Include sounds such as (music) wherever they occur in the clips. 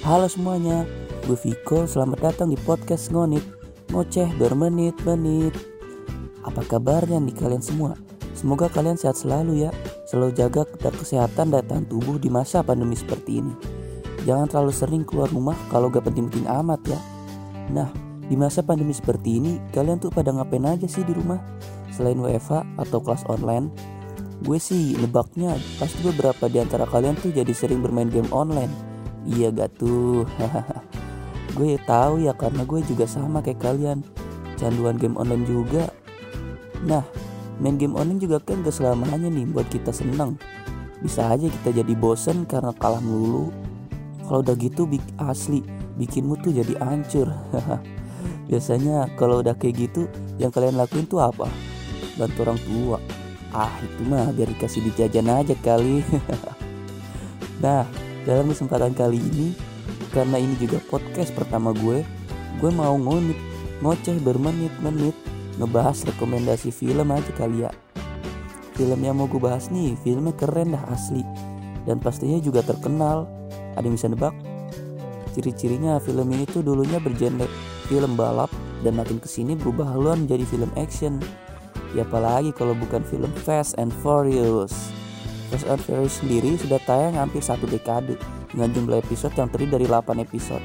Halo semuanya, gue Viko, selamat datang di podcast Ngonit. Ngoceh bermenit-menit. Apa kabarnya nih kalian semua? Semoga kalian sehat selalu ya. Selalu jaga kesehatan dan tahan tubuh di masa pandemi seperti ini. Jangan terlalu sering keluar rumah kalau gak penting-penting amat ya. Nah, di masa pandemi seperti ini, kalian tuh pada ngapain aja sih di rumah? Selain WFH atau kelas online, gue sih nebaknya pasti beberapa di antara kalian tuh jadi sering bermain game online Iya gak tuh? (laughs) Gue tahu ya karena gue juga sama kayak kalian. Canduan game online juga. Nah main game online juga kan gak selamanya nih buat kita seneng. Bisa aja kita jadi bosen karena kalah melulu. Kalau udah gitu bik asli bikinmu tuh jadi hancur. (laughs) Biasanya kalau udah kayak gitu yang kalian lakuin tuh apa? Bantu orang tua. Ah itu mah biar dikasih dijajan aja kali. (laughs) Nah dalam kesempatan kali ini, karena ini juga podcast pertama gue, gue mau ngonit, ngoceh bermenit-menit, ngebahas rekomendasi film aja kali ya. Film yang mau gue bahas nih, filmnya keren dah asli, dan pastinya juga terkenal. Ada yang bisa nebak? Ciri-cirinya film ini tuh dulunya bergenre film balap, dan makin ke sini berubah haluan menjadi film action. Ya apalagi kalau bukan film Fast and Furious. Fast and Furious sendiri sudah tayang hampir satu dekade dengan jumlah episode yang terdiri dari 8 episode.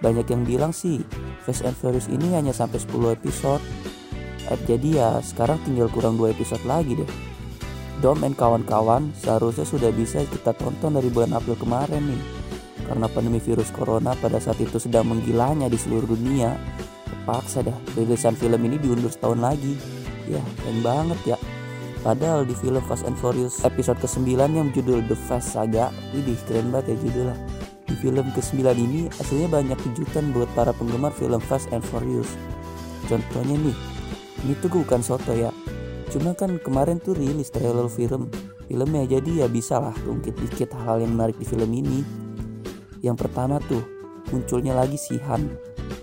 Banyak yang bilang sih Fast and Furious ini hanya sampai 10 episode. Eh, jadi ya sekarang tinggal kurang 2 episode lagi deh. Dom and kawan-kawan seharusnya sudah bisa kita tonton dari bulan April kemarin nih. Karena pandemi virus corona pada saat itu sedang menggilanya di seluruh dunia. Terpaksa dah rilisan film ini diundur setahun lagi. Ya, keren banget ya. Padahal di film Fast and Furious episode ke-9 yang judul The Fast Saga Widih keren banget ya judulnya. Di film ke-9 ini aslinya banyak kejutan buat para penggemar film Fast and Furious. Contohnya nih Ini tuh bukan soto ya. Cuma kan kemarin tuh rilis trailer film. Filmnya jadi ya bisa lah ungkit dikit hal-hal yang menarik di film ini. Yang pertama tuh munculnya lagi si Han.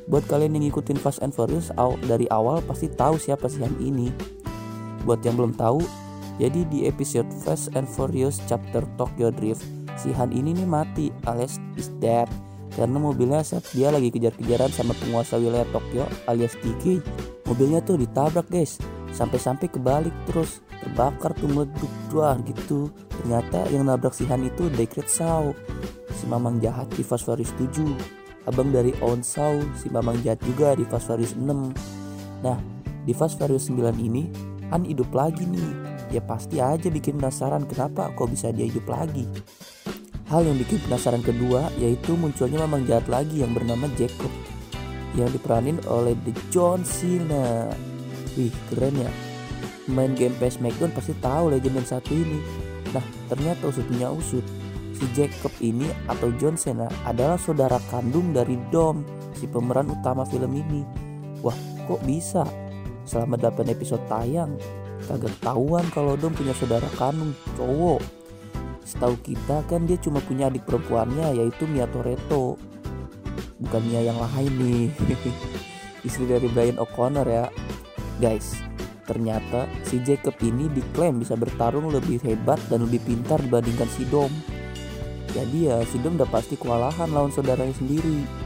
Buat kalian yang ngikutin Fast and Furious dari awal pasti tahu siapa si Han ini Buat yang belum tahu, jadi di episode Fast and Furious chapter Tokyo Drift, si Han ini nih mati alias is dead karena mobilnya saat dia lagi kejar-kejaran sama penguasa wilayah Tokyo alias Tiki. Mobilnya tuh ditabrak guys, sampai-sampai kebalik terus terbakar tuh meleduk doang gitu. Ternyata yang nabrak si Han itu Decret Sao, si mamang jahat di Fast Furious 7. Abang dari On Sao, si mamang jahat juga di Fast Furious 6. Nah, di Fast Furious 9 ini Han hidup lagi nih. Ya pasti aja bikin penasaran kenapa kok bisa dia hidup lagi. Hal yang bikin penasaran kedua yaitu munculnya memang jahat lagi yang bernama Jacob yang diperanin oleh The John Cena. Wih keren ya. Main game PS Smackdown pasti tahu legend yang satu ini. Nah ternyata usutnya usut. Si Jacob ini atau John Cena adalah saudara kandung dari Dom, si pemeran utama film ini. Wah kok bisa? Selama 8 episode tayang kagak ketahuan kalau Dom punya saudara kandung cowok. Setahu kita kan dia cuma punya adik perempuannya yaitu Mia Toretto. Bukan Mia yang lain nih. (laughs) Istri dari Brian O'Connor ya. Guys ternyata si Jacob ini diklaim bisa bertarung lebih hebat dan lebih pintar dibandingkan si Dom. Jadi ya si Dom udah pasti kewalahan lawan saudaranya sendiri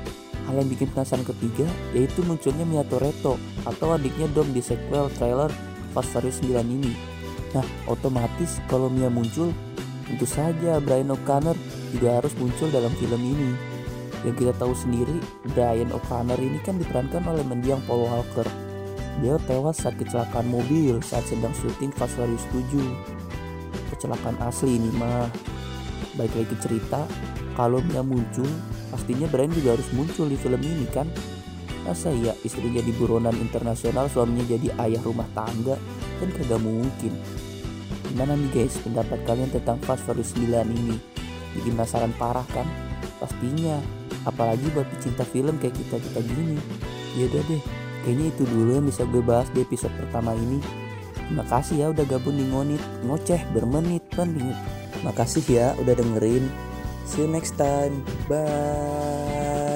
Hal yang bikin penasaran ketiga yaitu munculnya Mia Toretto atau adiknya Dom di sequel trailer Fast Furious 9 ini. Nah, otomatis kalau Mia muncul, tentu saja Brian O'Connor juga harus muncul dalam film ini. Yang kita tahu sendiri, Brian O'Connor ini kan diperankan oleh mendiang Paul Walker. Dia tewas saat kecelakaan mobil saat sedang syuting Fast Furious 7. Kecelakaan asli ini mah. Baik lagi cerita, kalau Mia muncul, pastinya Brian juga harus muncul di film ini kan? Masa ya istrinya di buronan internasional suaminya jadi ayah rumah tangga? Kan kagak mungkin. Gimana nih guys pendapat kalian tentang Fast Furious 9 ini? Bikin penasaran parah kan? Pastinya. Apalagi buat pecinta film kayak kita kita gini. Ya udah deh kayaknya itu dulu yang bisa gue bahas di episode pertama ini. Terima kasih ya udah gabung di ngonit. Ngoceh bermenit menit makasih ya udah dengerin See you next time. Bye.